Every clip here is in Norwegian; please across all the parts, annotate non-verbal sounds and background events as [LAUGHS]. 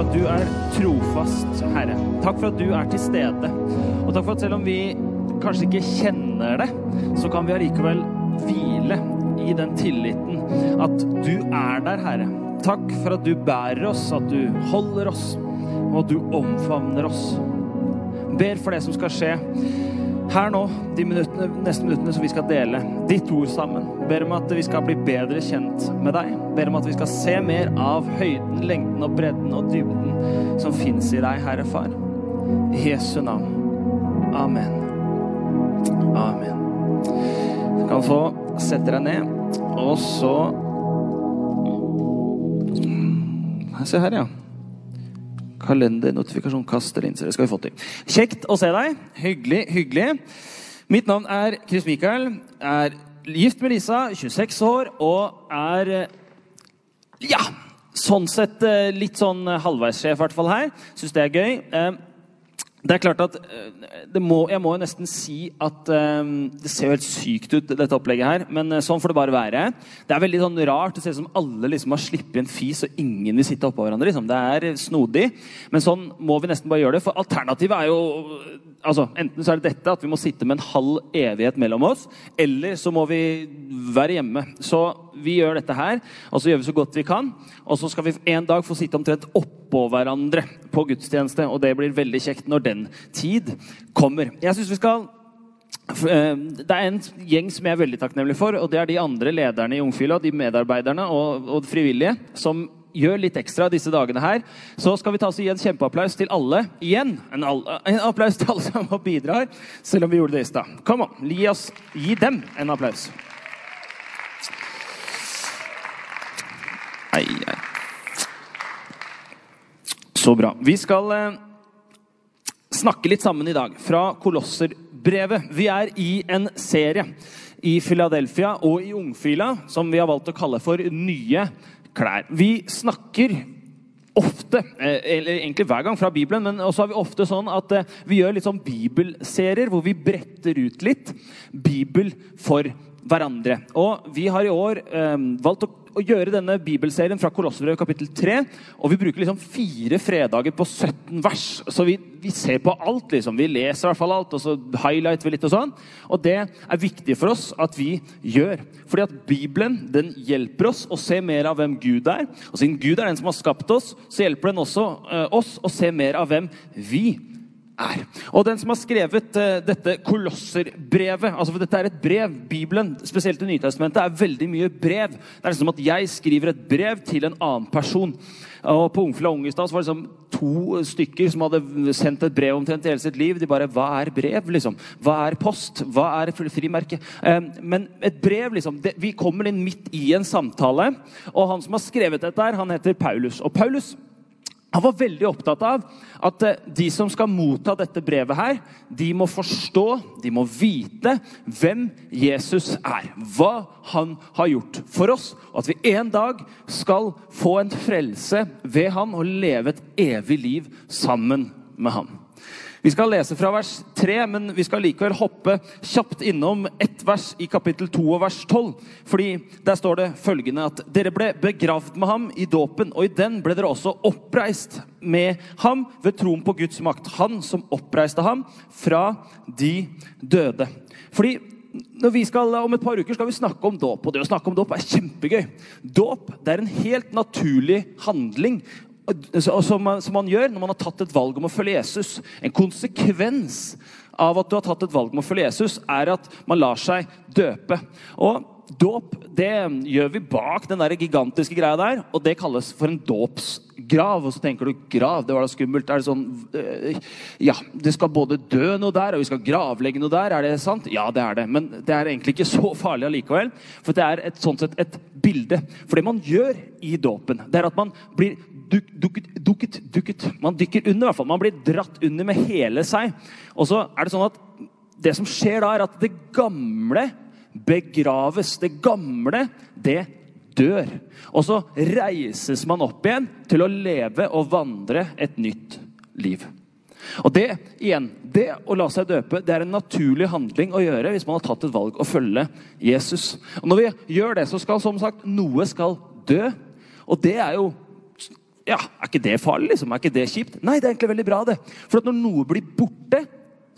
for at du er trofast, Herre. Takk for at du er til stede. Og takk for at selv om vi kanskje ikke kjenner det, så kan vi allikevel hvile i den tilliten at du er der, Herre. Takk for at du bærer oss, at du holder oss, og at du omfavner oss. Ber for det som skal skje her nå, de minuttene, neste minuttene som vi skal dele ditt ord sammen. Ber om at vi skal bli bedre kjent med deg. Ber om at vi skal se mer av høyden, lengden og bredden og dybden som fins i deg, Herre Far. I Jesu navn. Amen. Amen. Du kan få sette deg ned, og så Se her, ja. Kalendernotifikasjon, kaster linser. Det skal vi få til. Kjekt å se deg. Hyggelig, hyggelig. Mitt navn er Chris Michael. Er gift med Lisa, 26 år, og er Ja! Sånn sett litt sånn halvveissjef, i hvert fall her. Syns det er gøy. Det er klart at må, Jeg må jo nesten si at um, det ser jo helt sykt ut, dette opplegget her. Men uh, sånn får det bare være. Det er veldig sånn rart. Det ser ut som alle liksom har sluppet en fis, og ingen vil sitte oppå hverandre. Liksom. Det er snodig. Men sånn må vi nesten bare gjøre det. For alternativet er jo altså, Enten så er det dette, at vi må sitte med en halv evighet mellom oss, eller så må vi være hjemme. Så vi gjør dette her, og så gjør vi så godt vi kan. Og så skal vi en dag få sitte omtrent oppå hverandre på gudstjeneste, og det blir veldig kjekt når den tid kommer. Jeg synes vi skal det er en gjeng som jeg er veldig takknemlig for, og det er de andre lederne i Ungfila, de medarbeiderne og, og frivillige, som gjør litt ekstra disse dagene her. Så skal vi ta oss gi en kjempeapplaus til alle igjen. En, en, applaus til alle som [LAUGHS] bidrar, selv om vi gjorde det i stad. Kom an, gi, gi dem en applaus. Ei, ei. Så bra. Vi skal eh, snakke litt sammen i dag fra Kolosserbrevet. Vi er i en serie i Philadelphia og i Ungfila som vi har valgt å kalle for Nye klær. Vi snakker ofte, eller egentlig hver gang fra Bibelen, men også har vi ofte sånn at vi gjør litt sånn bibelserier hvor vi bretter ut litt Bibel for hverandre. Og vi har i år eh, valgt å å gjøre denne bibelserien fra Kolosserbrevet kapittel 3. Og vi bruker liksom fire fredager på 17 vers. Så vi, vi, ser på alt. liksom. Vi leser i hvert fall alt, og så highlighter vi litt. Og sånn. Og det er viktig for oss at vi gjør. Fordi at Bibelen den hjelper oss å se mer av hvem Gud er. Og siden Gud er den som har skapt oss, så hjelper den også eh, oss å se mer av hvem vi er. Og den som har skrevet uh, dette kolosserbrevet altså for Dette er et brev. Bibelen, spesielt i Nytestamentet, er veldig mye brev. Det er som at jeg skriver et brev til en annen person. Og På Ungfla Ungestad var det liksom to stykker som hadde sendt et brev omtrent hele sitt liv. De bare Hva er brev? liksom? Hva er post? Hva er frimerke? Men et brev liksom, det, Vi kommer inn midt i en samtale, og han som har skrevet dette, her, han heter Paulus. Og Paulus han var veldig opptatt av at eh, de som skal motta dette brevet, her, de må forstå, de må vite hvem Jesus er. Hva han har gjort for oss. Og at vi en dag skal få en frelse ved han og leve et evig liv sammen med han. Vi skal lese fra vers 3, men vi skal likevel hoppe kjapt innom ett vers i kapittel 2 og vers 12. Fordi der står det følgende at dere ble begravd med ham i dåpen, og i den ble dere også oppreist med ham ved troen på Guds makt. Han som oppreiste ham fra de døde. Fordi skal, Om et par uker skal vi snakke om dåp, og det å snakke om dåp er kjempegøy. Dåp er en helt naturlig handling som som man, gjør når man har tatt et valg om å følge Jesus. En konsekvens av at du har tatt et valg om å følge Jesus, er at man lar seg døpe. Og Dåp det gjør vi bak den der gigantiske greia der, og det kalles for en dåpsgrav. Og så tenker du grav, det var da skummelt. Er det sånn øh, Ja, det skal både dø noe der, og vi skal gravlegge noe der. Er det sant? Ja, det er det. Men det er egentlig ikke så farlig allikevel. For det er et, sånn sett et bilde. For det man gjør i dåpen, det er at man blir duk, dukket, dukket, dukket. Man dykker under, i hvert fall. Man blir dratt under med hele seg. Og så er det sånn at det som skjer da, er at det gamle begraves. Det gamle, det dør. Og så reises man opp igjen til å leve og vandre et nytt liv. Og Det igjen, det å la seg døpe det er en naturlig handling å gjøre hvis man har tatt et valg å følge Jesus. Og Når vi gjør det, så skal som sagt noe skal dø. Og det er jo ja, er ikke det farlig? liksom? Er ikke det kjipt? Nei, det er egentlig veldig bra. det. For når noe blir borte,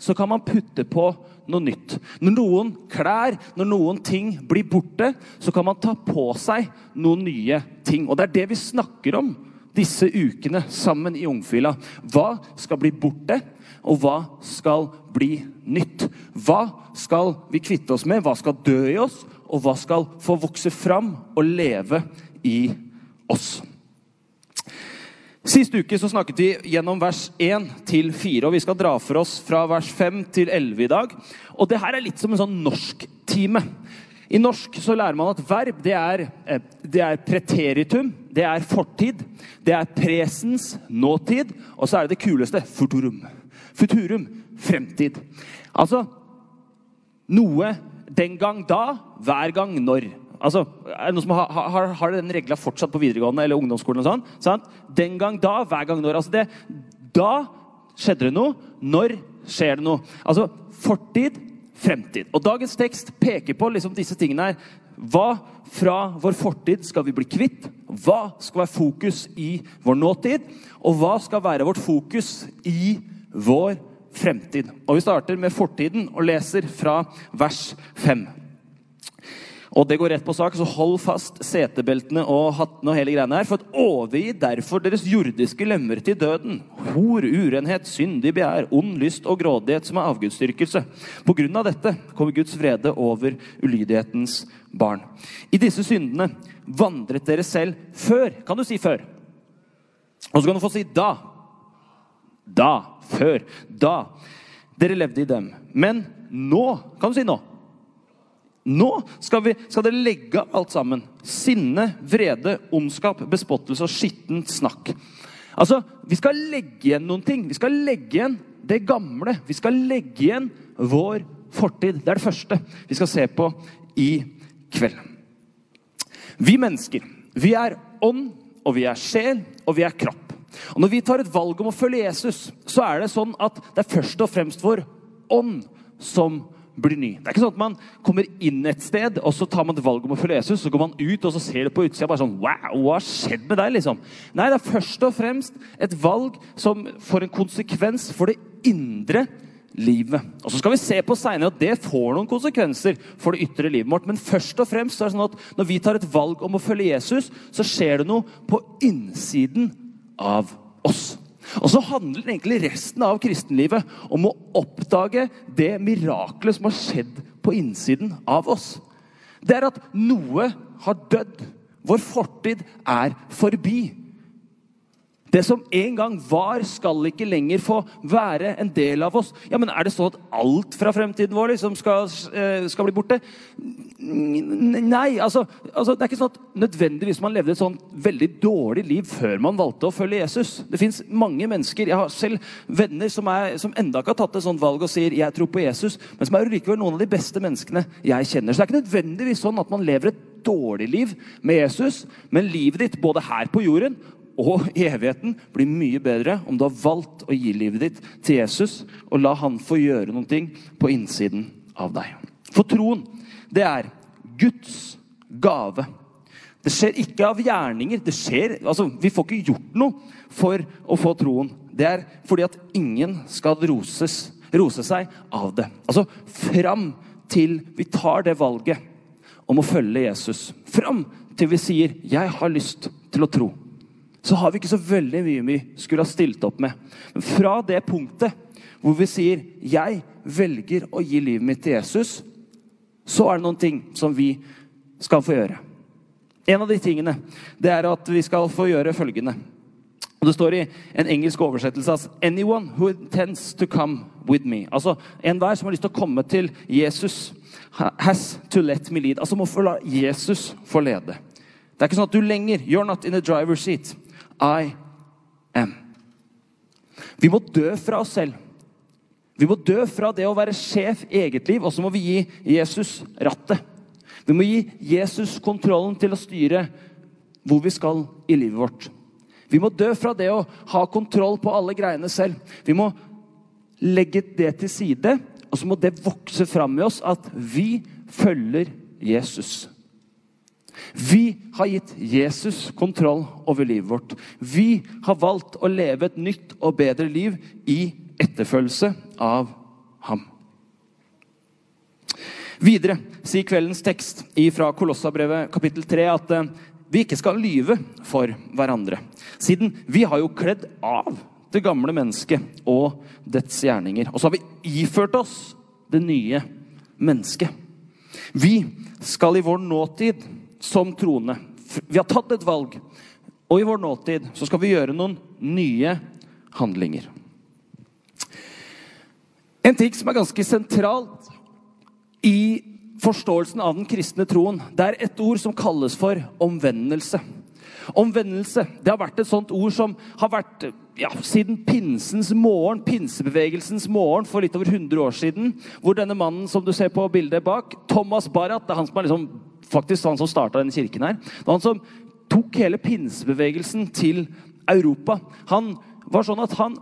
så kan man putte på noe nytt. Når noen klær, når noen ting blir borte, så kan man ta på seg noen nye ting. Og det er det vi snakker om disse ukene sammen i Ungfila. Hva skal bli borte, og hva skal bli nytt? Hva skal vi kvitte oss med? Hva skal dø i oss? Og hva skal få vokse fram og leve i oss? Sist uke så snakket vi gjennom vers 1 til 4, og vi skal dra for oss fra vers 5 til 11 i dag. Og det her er litt som en sånn norsktime. I norsk så lærer man at verb det er, eh, det er preteritum, det er fortid, det er presens, nåtid, og så er det det kuleste futurum. Futurum fremtid. Altså noe den gang da, hver gang når. Altså, er det noen som har, har, har den regla fortsatt på videregående eller ungdomsskolen? og sånn? Sant? Den gang da, hver gang når. Altså det, da skjedde det noe. Når skjer det noe? Altså fortid, fremtid. Og dagens tekst peker på liksom disse tingene her. Hva fra vår fortid skal vi bli kvitt? Hva skal være fokus i vår nåtid? Og hva skal være vårt fokus i vår fremtid? Og Vi starter med fortiden og leser fra vers 5. Og det går rett på sak, så hold fast setebeltene og hattene og hele greiene her. For at overgi derfor deres jordiske lemmer til døden. Hor, urenhet, syndig begjær, ond lyst og grådighet som er avgudsdyrkelse. På grunn av dette kommer Guds vrede over ulydighetens barn. I disse syndene vandret dere selv før. Kan du si før? Og så kan du få si da. Da. Før. Da. Dere levde i dem. Men nå. Kan du si nå? Nå skal, vi, skal dere legge av alt sammen. Sinne, vrede, ondskap, bespottelse og skittent snakk. Altså, Vi skal legge igjen noen ting. Vi skal legge igjen det gamle. Vi skal legge igjen vår fortid. Det er det første vi skal se på i kveld. Vi mennesker, vi er ånd, og vi er sjel, og vi er kropp. Og Når vi tar et valg om å følge Jesus, så er det sånn at det er først og fremst vår ånd som blir ny. Det er ikke sånn at man kommer inn et sted, og så tar man et valg om å følge Jesus. Så går man ut og så ser det på utsida bare sånn Wow, hva har skjedd med deg? liksom? Nei, det er først og fremst et valg som får en konsekvens for det indre livet. Og Så skal vi se på seinere at det får noen konsekvenser for det ytre livet vårt. Men først og fremst er det sånn at når vi tar et valg om å følge Jesus, så skjer det noe på innsiden av oss. Og så handler egentlig resten av kristenlivet om å oppdage det miraklet som har skjedd på innsiden av oss. Det er at noe har dødd. Vår fortid er forbi. Det som en gang var, skal ikke lenger få være en del av oss. Ja, men Er det sånn at alt fra fremtiden vår liksom skal, eh, skal, bli borte? Nei. Altså, altså, Det er ikke sånn at nødvendigvis man levde et sånn veldig dårlig liv før man valgte å følge Jesus. Det fins mange mennesker Jeg har selv venner som, er, som enda ikke har tatt et sånt valg og sier 'jeg tror på Jesus', men som er likevel noen av de beste menneskene jeg kjenner. Så det er ikke nødvendigvis sånn at man lever et dårlig liv med Jesus, men livet ditt både her på jorden og i evigheten blir mye bedre om du har valgt å gi livet ditt til Jesus og la han få gjøre noe på innsiden av deg. For troen, det er Guds gave. Det skjer ikke av gjerninger. Det skjer, altså, vi får ikke gjort noe for å få troen. Det er fordi at ingen skal roses, rose seg av det. Altså fram til vi tar det valget om å følge Jesus. Fram til vi sier 'Jeg har lyst til å tro' så har vi ikke så veldig mye vi skulle ha stilt opp med. Men fra det punktet hvor vi sier 'Jeg velger å gi livet mitt til Jesus', så er det noen ting som vi skal få gjøre. En av de tingene det er at vi skal få gjøre følgende. Og Det står i en engelsk oversettelse at 'anyone who intends to come with me'. Altså enhver som har lyst til å komme til Jesus, 'has to let me lead'. Altså må få la Jesus få lede. Det er ikke sånn at du lenger 'you're not in the driver's seat'. I am. Vi må dø fra oss selv. Vi må dø fra det å være sjef i eget liv, og så må vi gi Jesus rattet. Vi må gi Jesus kontrollen til å styre hvor vi skal i livet vårt. Vi må dø fra det å ha kontroll på alle greiene selv. Vi må legge det til side, og så må det vokse fram i oss at vi følger Jesus. Vi har gitt Jesus kontroll over livet vårt. Vi har valgt å leve et nytt og bedre liv i etterfølgelse av ham. Videre sier kveldens tekst fra Kolossabrevet kapittel 3 at eh, vi ikke skal lyve for hverandre. Siden vi har jo kledd av det gamle mennesket og dets gjerninger. Og så har vi iført oss det nye mennesket. Vi skal i vår nåtid som troende Vi har tatt et valg, og i vår nåtid så skal vi gjøre noen nye handlinger. En ting som er ganske sentralt i forståelsen av den kristne troen, det er et ord som kalles for omvendelse. Omvendelse det har vært et sånt ord som har vært ja, siden pinsens morgen, pinsebevegelsens morgen for litt over 100 år siden. Hvor denne mannen som du ser på bildet bak, Thomas Barrat, det er han som er liksom, faktisk han som starta denne kirken her. Det var han som tok hele pinsebevegelsen til Europa. Han var sånn at han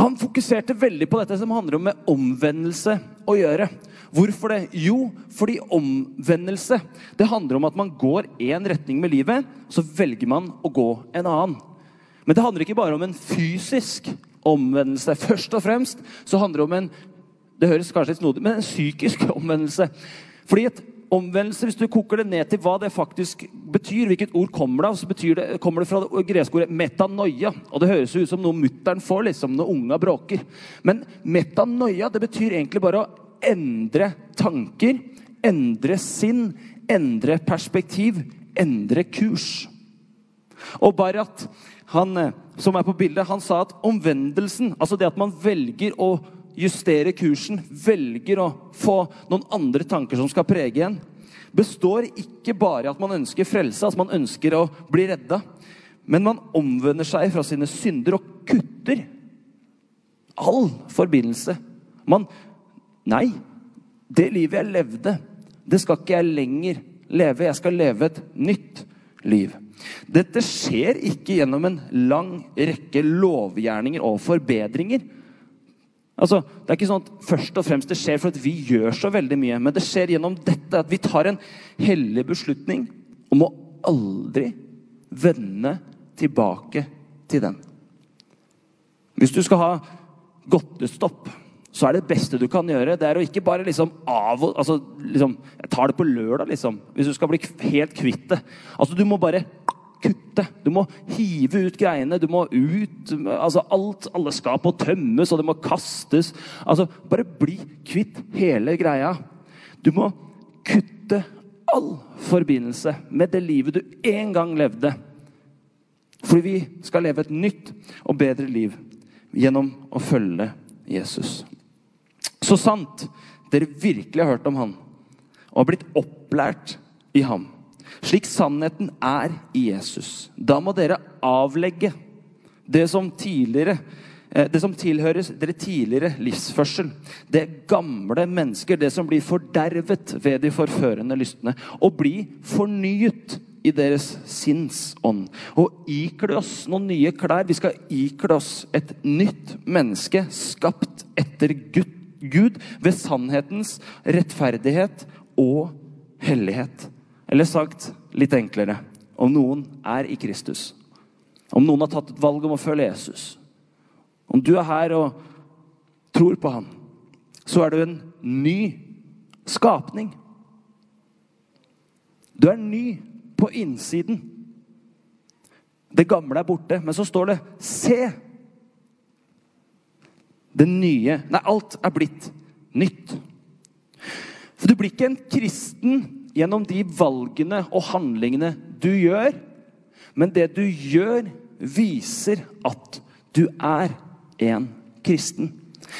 han fokuserte veldig på dette som handler om med omvendelse å gjøre. Hvorfor det? Jo, fordi omvendelse det handler om at man går én retning med livet, så velger man å gå en annen. Men det handler ikke bare om en fysisk omvendelse. Først og fremst så handler det om en det høres kanskje litt snodig, men en psykisk omvendelse. Fordi omvendelse, hvis du koker det ned til hva det faktisk betyr, hvilket ord kommer det av, så det, kommer det fra det greske ordet metanoia. Og det høres ut som noe mutter'n får liksom, når unga bråker. Men metanoia det betyr egentlig bare å endre tanker, endre sinn, endre perspektiv, endre kurs. Og Barat, han eh, som er på bildet, han sa at omvendelsen, altså det at man velger å justere kursen, velger å få noen andre tanker som skal prege en, består ikke bare i at man ønsker frelse, altså man ønsker å bli redda, men man omvender seg fra sine synder og kutter all forbindelse. Man Nei, det livet jeg levde, det skal ikke jeg lenger leve. Jeg skal leve et nytt liv. Dette skjer ikke gjennom en lang rekke lovgjerninger og forbedringer. Altså, det er ikke sånn at først og fremst det skjer for at vi gjør så veldig mye, men det skjer gjennom dette at vi tar en hellig beslutning om å aldri vende tilbake til den. Hvis du skal ha godtestopp, så er det beste du kan gjøre, det er å ikke bare liksom av og altså, liksom, Jeg tar det på lørdag, liksom. Hvis du skal bli helt kvitt det. Altså, du må bare kutte. Du må hive ut greiene. Du må ut altså alt, Alle skap må tømmes, og det må kastes. Altså, Bare bli kvitt hele greia. Du må kutte all forbindelse med det livet du en gang levde. Fordi vi skal leve et nytt og bedre liv gjennom å følge Jesus. Så sant dere virkelig har hørt om han og har blitt opplært i ham slik sannheten er i Jesus. Da må dere avlegge det som tidligere eh, det som tilhører dere tidligere livsførsel. Det gamle mennesker, det som blir fordervet ved de forførende lystne. Og bli fornyet i deres sinnsånd. Og ikle oss noen nye klær. Vi skal ikle oss et nytt menneske skapt etter Gud ved sannhetens rettferdighet og hellighet. Eller sagt litt enklere om noen er i Kristus, om noen har tatt et valg om å følge Jesus, om du er her og tror på han, så er du en ny skapning. Du er ny på innsiden. Det gamle er borte, men så står det 'se'. Det nye Nei, alt er blitt nytt. For du blir ikke en kristen gjennom de valgene og handlingene du gjør. Men det du gjør, viser at du er en kristen.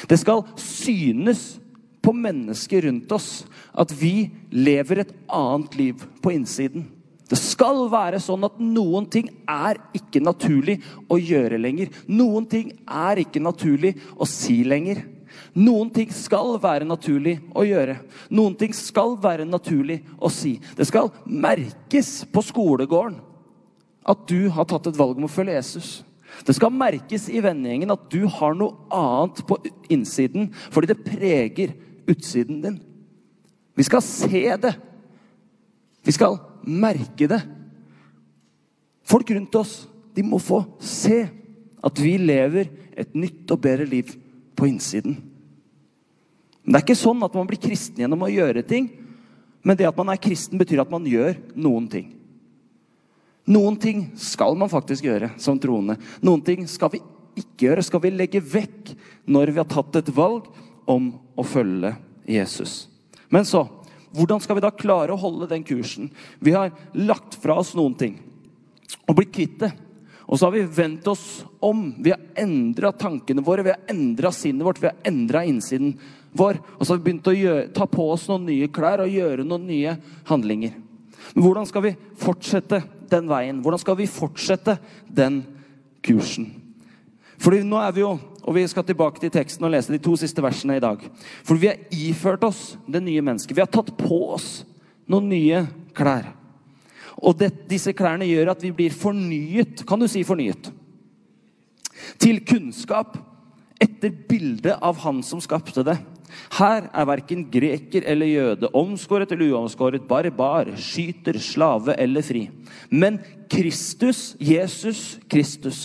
Det skal synes på mennesker rundt oss at vi lever et annet liv på innsiden. Det skal være sånn at noen ting er ikke naturlig å gjøre lenger. Noen ting er ikke naturlig å si lenger. Noen ting skal være naturlig å gjøre. Noen ting skal være naturlig å si. Det skal merkes på skolegården at du har tatt et valg om å følge Jesus. Det skal merkes i vennegjengen at du har noe annet på innsiden, fordi det preger utsiden din. Vi skal se det. Vi skal merke det. Folk rundt oss de må få se at vi lever et nytt og bedre liv på innsiden. Men Det er ikke sånn at man blir kristen gjennom å gjøre ting. Men det at man er kristen, betyr at man gjør noen ting. Noen ting skal man faktisk gjøre som troende. Noen ting skal vi ikke gjøre, skal vi legge vekk når vi har tatt et valg om å følge Jesus. Men så hvordan skal vi da klare å holde den kursen? Vi har lagt fra oss noen ting og blitt kvitt det. Og så har vi vendt oss om. Vi har endra tankene våre, vi har endra sinnet vårt, vi har endra innsiden vår. Og så har vi begynt å gjøre, ta på oss noen nye klær og gjøre noen nye handlinger. Men hvordan skal vi fortsette den veien? Hvordan skal vi fortsette den kursen? Fordi nå er vi jo og Vi skal tilbake til teksten og lese de to siste versene i dag. For vi har iført oss det nye mennesket. Vi har tatt på oss noen nye klær. Og det, disse klærne gjør at vi blir fornyet. Kan du si fornyet? Til kunnskap etter bildet av Han som skapte det. Her er verken greker eller jøde, omskåret eller uomskåret, barbar, skyter, slave eller fri. Men Kristus, Jesus Kristus,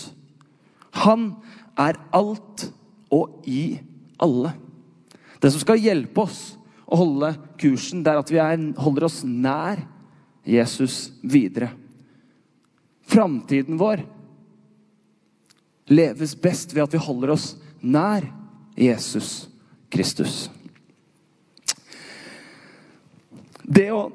han er alt og i alle. Det som skal hjelpe oss å holde kursen, det er at vi er, holder oss nær Jesus videre. Framtiden vår leves best ved at vi holder oss nær Jesus Kristus. Det å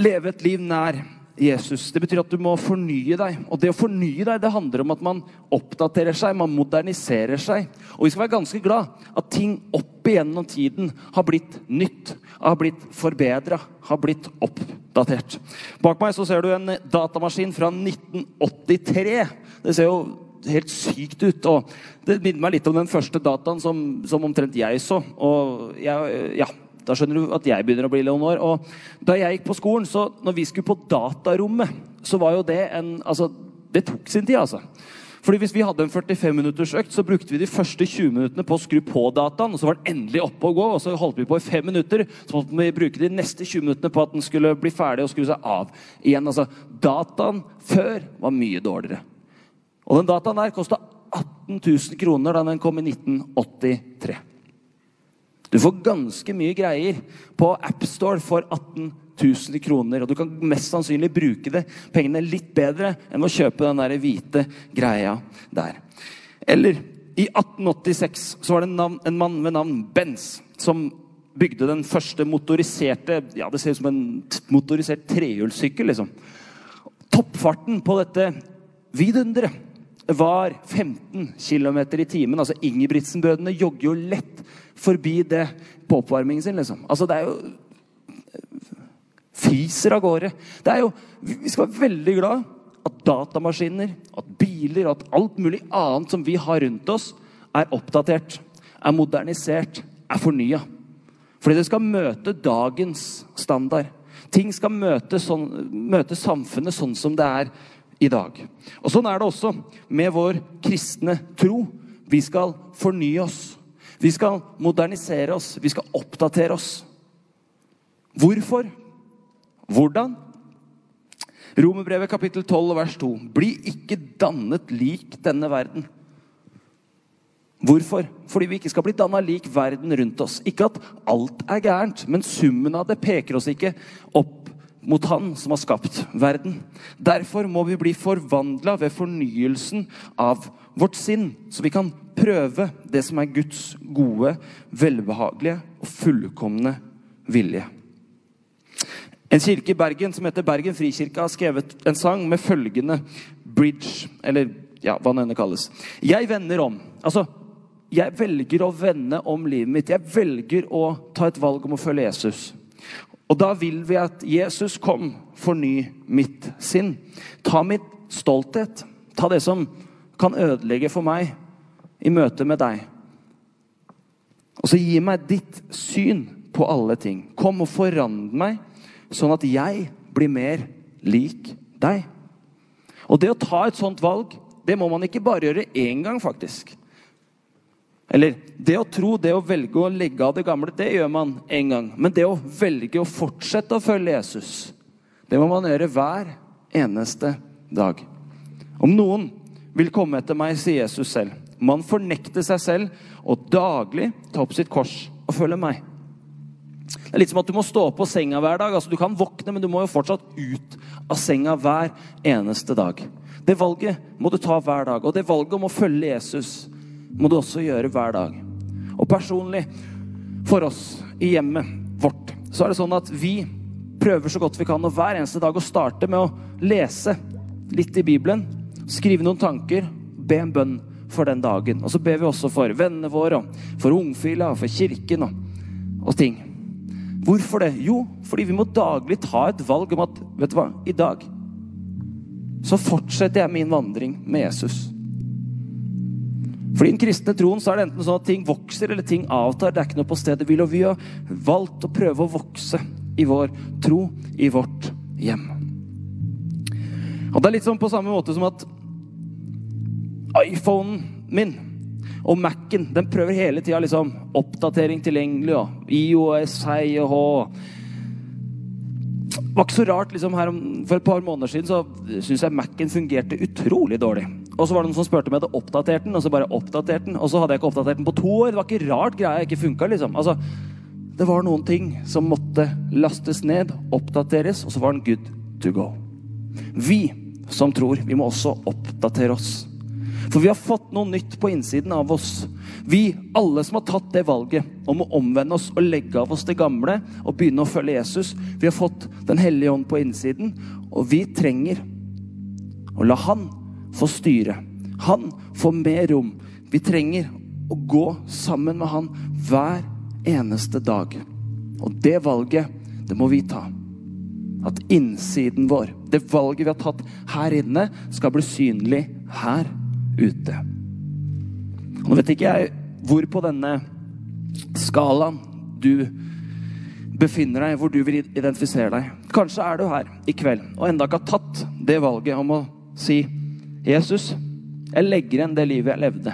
leve et liv nær Jesus, det betyr at du må fornye deg. Og det å fornye deg, det handler om at man oppdaterer seg, man moderniserer seg. Og vi skal være ganske glad at ting opp igjennom tiden har blitt nytt, har blitt forbedra, har blitt oppdatert. Bak meg så ser du en datamaskin fra 1983. Det ser jo helt sykt ut. og Det minner meg litt om den første dataen som, som omtrent jeg så. Og jeg, ja, da skjønner du at jeg begynner å bli Leonor. Og da jeg gikk på skolen, så når vi skulle på datarommet, så var jo det en Altså, det tok sin tid, altså. Fordi Hvis vi hadde en 45 minutters økt, så brukte vi de første 20 minuttene på å skru på dataen. og Så var den endelig oppe og gå, og så holdt vi på i fem minutter. Så måtte vi bruke de neste 20 minuttene på at den skulle bli ferdig og skru seg av igjen. Altså, Dataen før var mye dårligere. Og den dataen der kosta 18 000 kroner da den kom i 1983. Du får ganske mye greier på AppStore for 18 000 kroner. Og du kan mest sannsynlig bruke det, pengene litt bedre enn å kjøpe den der hvite greia der. Eller i 1886 så var det en, navn, en mann ved navn Benz som bygde den første motoriserte Ja, det ser ut som en motorisert trehjulssykkel, liksom. Toppfarten på dette vidunderet var 15 km i timen. Altså Ingebrigtsen-brødrene jogger jo lett forbi det på oppvarmingen sin. liksom. Altså Det er jo Fiser av gårde. Det er jo, Vi skal være veldig glad at datamaskiner, at biler at alt mulig annet som vi har rundt oss, er oppdatert, er modernisert, er fornya. Fordi det skal møte dagens standard. Ting skal møte, sånn, møte samfunnet sånn som det er i dag. Og Sånn er det også med vår kristne tro. Vi skal fornye oss. Vi skal modernisere oss. Vi skal oppdatere oss. Hvorfor? Hvordan? Romerbrevet kapittel 12 vers 2. Bli ikke dannet lik denne verden. Hvorfor? Fordi vi ikke skal bli danna lik verden rundt oss. Ikke at alt er gærent, men summen av det peker oss ikke opp mot Han som har skapt verden. Derfor må vi bli forvandla ved fornyelsen av vårt sinn, så vi kan prøve det som er Guds gode, velbehagelige og fullkomne vilje. En kirke i Bergen som heter Bergen frikirke, har skrevet en sang med følgende bridge, eller ja, hva det enn kalles. Jeg vender om. Altså, jeg velger å vende om livet mitt. Jeg velger å ta et valg om å følge Jesus. Og da vil vi at Jesus kom, forny mitt sinn. Ta mitt stolthet. Ta det som kan ødelegge for meg i møte med deg. Og så gi meg ditt syn på alle ting. Kom og forandre meg, sånn at jeg blir mer lik deg. Og det å ta et sånt valg, det må man ikke bare gjøre én gang, faktisk. Eller det å tro, det å velge å legge av det gamle, det gjør man en gang. Men det å velge å fortsette å følge Jesus, Det må man gjøre hver eneste dag. Om noen vil komme etter meg, sier Jesus selv, må han fornekte seg selv og daglig ta opp sitt kors og følge meg. Det er litt som at du må stå opp på senga hver dag. Altså, du kan våkne, men du må jo fortsatt ut av senga hver eneste dag. Det valget må du ta hver dag. Og det valget om å følge Jesus må du også gjøre hver dag. Og personlig, for oss i hjemmet vårt, så er det sånn at vi prøver så godt vi kan og hver eneste dag å starte med å lese litt i Bibelen, skrive noen tanker, be en bønn for den dagen. Og så ber vi også for vennene våre, for ungfila, for kirken og, og ting. Hvorfor det? Jo, fordi vi må daglig ta et valg om at vet du hva, i dag så fortsetter jeg min vandring med Jesus. For i den kristne troen så er det enten sånn at ting vokser eller ting avtar. Det er ikke noe på stedet hvil. Og vi har valgt å prøve å vokse i vår tro, i vårt hjem. Og det er litt sånn på samme måte som at iPhonen min og Mac-en den prøver hele tida liksom oppdatering tilgjengelig. Og IOS, hei og hå. Det var ikke så rart liksom her om, For et par måneder siden så syns jeg Mac-en fungerte utrolig dårlig. Og så var det noen som spurte om jeg hadde oppdatert den, og så bare oppdatert den. Og så hadde jeg ikke oppdatert den på to år. Det var ikke rart greia ikke funka, liksom. Altså, det var noen ting som måtte lastes ned, oppdateres, og så var den good to go. Vi som tror, vi må også oppdatere oss. For vi har fått noe nytt på innsiden av oss. Vi, alle som har tatt det valget om å omvende oss og legge av oss det gamle og begynne å følge Jesus, vi har fått Den hellige ånd på innsiden, og vi trenger å la Han få styre. Han får mer rom. Vi trenger å gå sammen med Han hver eneste dag. Og det valget, det må vi ta. At innsiden vår, det valget vi har tatt her inne, skal bli synlig her ute. Nå vet ikke jeg hvor på denne skalaen du befinner deg, hvor du vil identifisere deg. Kanskje er du her i kveld og enda ikke har tatt det valget om å si Jesus, jeg legger igjen det livet jeg levde.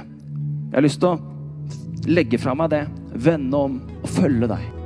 Jeg har lyst til å legge fra meg det, vende om og følge deg.